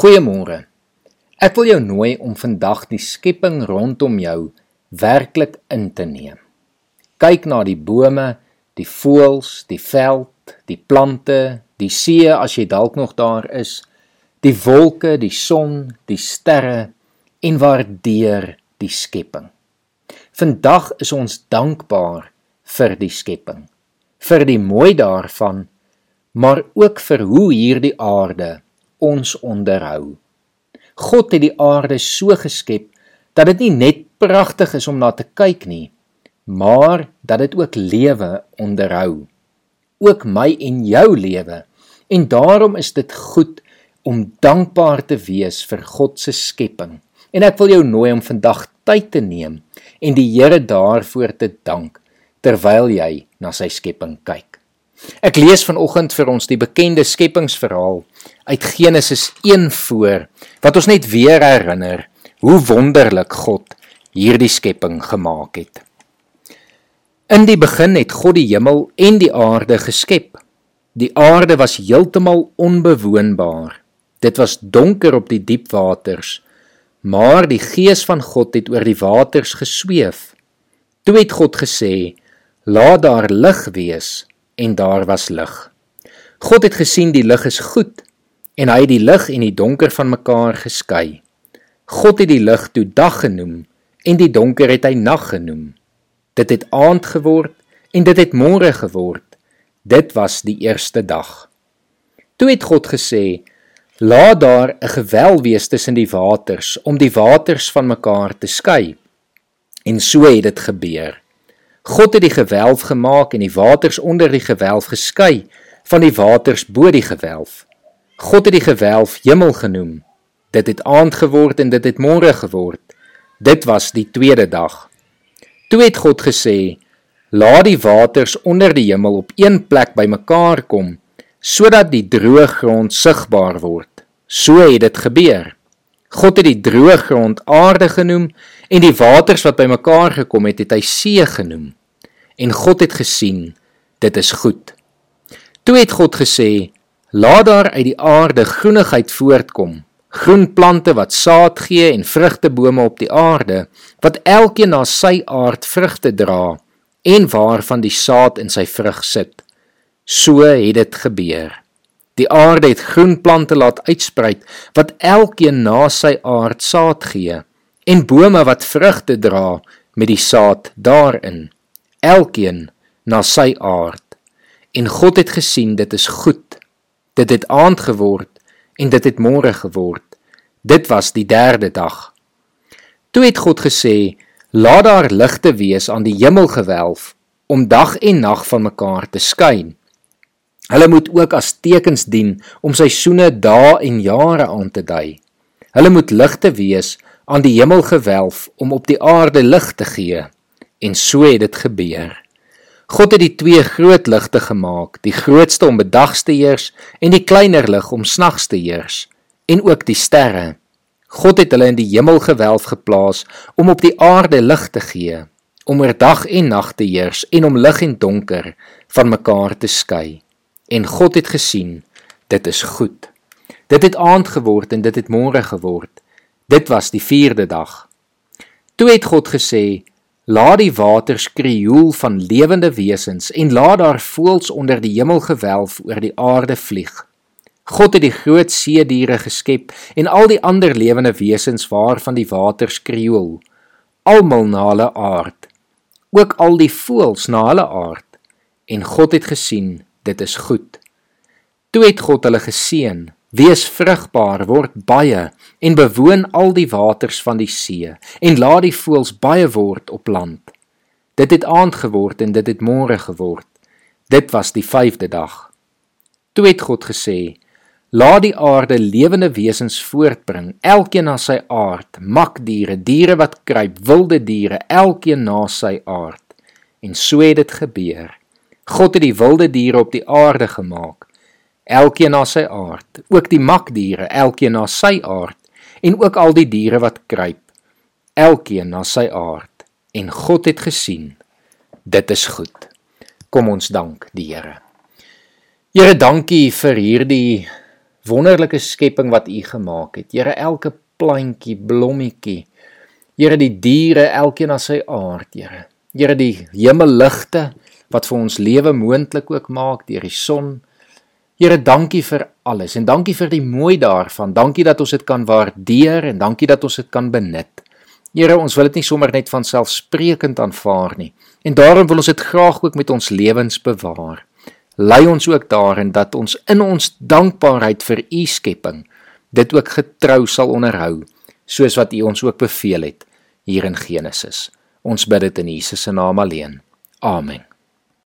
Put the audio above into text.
Goeiemôre. Ek wil jou nooi om vandag die skepping rondom jou werklik in te neem. Kyk na die bome, die voëls, die veld, die plante, die see as jy dalk nog daar is, die wolke, die son, die sterre en waardeer die skepping. Vandag is ons dankbaar vir die skepping, vir die mooi daarvan, maar ook vir hoe hierdie aarde ons onderhou. God het die aarde so geskep dat dit nie net pragtig is om na te kyk nie, maar dat dit ook lewe onderhou. Ook my en jou lewe. En daarom is dit goed om dankbaar te wees vir God se skepping. En ek wil jou nooi om vandag tyd te neem en die Here daarvoor te dank terwyl jy na sy skepping kyk. Ek lees vanoggend vir ons die bekende skepingsverhaal uit Genesis 1 voor wat ons net weer herinner hoe wonderlik God hierdie skepping gemaak het. In die begin het God die hemel en die aarde geskep. Die aarde was heeltemal onbewoonbaar. Dit was donker op die diep waters, maar die gees van God het oor die waters gesweef. Toe het God gesê: "Laat daar lig wees." En daar was lig. God het gesien die lig is goed en hy het die lig en die donker van mekaar geskei. God het die lig toe dag genoem en die donker het hy nag genoem. Dit het aand geword en dit het môre geword. Dit was die eerste dag. Toe het God gesê: "Laat daar 'n gewel wees tussen die waters om die waters van mekaar te skei." En so het dit gebeur. God het die gewelf gemaak en die waters onder die gewelf geskei van die waters bo die gewelf. God het die gewelf hemel genoem. Dit het aand geword en dit het môre geword. Dit was die tweede dag. Toe het God gesê: "Laat die waters onder die hemel op een plek bymekaar kom, sodat die droë grond sigbaar word." So het dit gebeur. God het die droë grond aarde genoem en die waters wat bymekaar gekom het, het hy see genoem. En God het gesien dit is goed. Toe het God gesê: Laat daar uit die aarde groenigheid voortkom, groen plante wat saad gee en vrugtebome op die aarde, wat elkeen na sy aard vrugte dra en waarvan die saad in sy vrug sit. So het dit gebeur. Die aarde het groen plante laat uitsprei wat elkeen na sy aard saad gee en bome wat vrugte dra met die saad daarin, elkeen na sy aard. En God het gesien dit is goed Dit het aand geword en dit het môre geword. Dit was die derde dag. Toe het God gesê: "Laat daar ligte wees aan die hemelgewelf om dag en nag van mekaar te skyn. Hulle moet ook as tekens dien om seisoene, dae en jare aan te dui. Hulle moet ligte wees aan die hemelgewelf om op die aarde lig te gee." En so het dit gebeur. God het die twee groot ligte gemaak, die grootste om bedags te heers en die kleiner lig om snags te heers, en ook die sterre. God het hulle in die hemelgewelf geplaas om op die aarde lig te gee, om oor dag en nag te heers en om lig en donker van mekaar te skei. En God het gesien, dit is goed. Dit het aand geword en dit het môre geword. Dit was die 4de dag. Toe het God gesê: Laat die waters krioel van lewende wesens en laat daar voëls onder die hemelgewelf oor die aarde vlieg. God het die groot see diere geskep en al die ander lewende wesens waarvan die waters krioel, almal na hulle aard, ook al die voëls na hulle aard. En God het gesien, dit is goed. Toe het God hulle geseën Wees vrugbaar, word baie en bewoon al die waters van die see en laat die voëls baie word op land. Dit het aand geword en dit het môre geword. Dit was die 5de dag. Toe het God gesê: Laat die aarde lewende wesens voortbring, elkeen na sy aard, makdiere, diere wat kruip, wilde diere, elkeen na sy aard. En so het dit gebeur. God het die wilde diere op die aarde gemaak elkeen na sy aard, ook die makdiere, elkeen na sy aard, en ook al die diere wat kruip, elkeen na sy aard. En God het gesien, dit is goed. Kom ons dank die Here. Here, dankie vir hierdie wonderlike skepping wat U gemaak het. Here, elke plantjie, blommetjie. Here, die diere, elkeen na sy aard, Here. Here, die hemelligte wat vir ons lewe moontlik ook maak deur die son. Here, dankie vir alles en dankie vir die mooi daarvan. Dankie dat ons dit kan waardeer en dankie dat ons dit kan benut. Here, ons wil dit nie sommer net van selfsprekend aanvaar nie. En daarom wil ons dit graag ook met ons lewens bewaar lei ons ook daarin dat ons in ons dankbaarheid vir u skepping dit ook getrou sal onderhou soos wat u ons ook beveel het hier in Genesis. Ons bid dit in Jesus se naam alleen. Amen.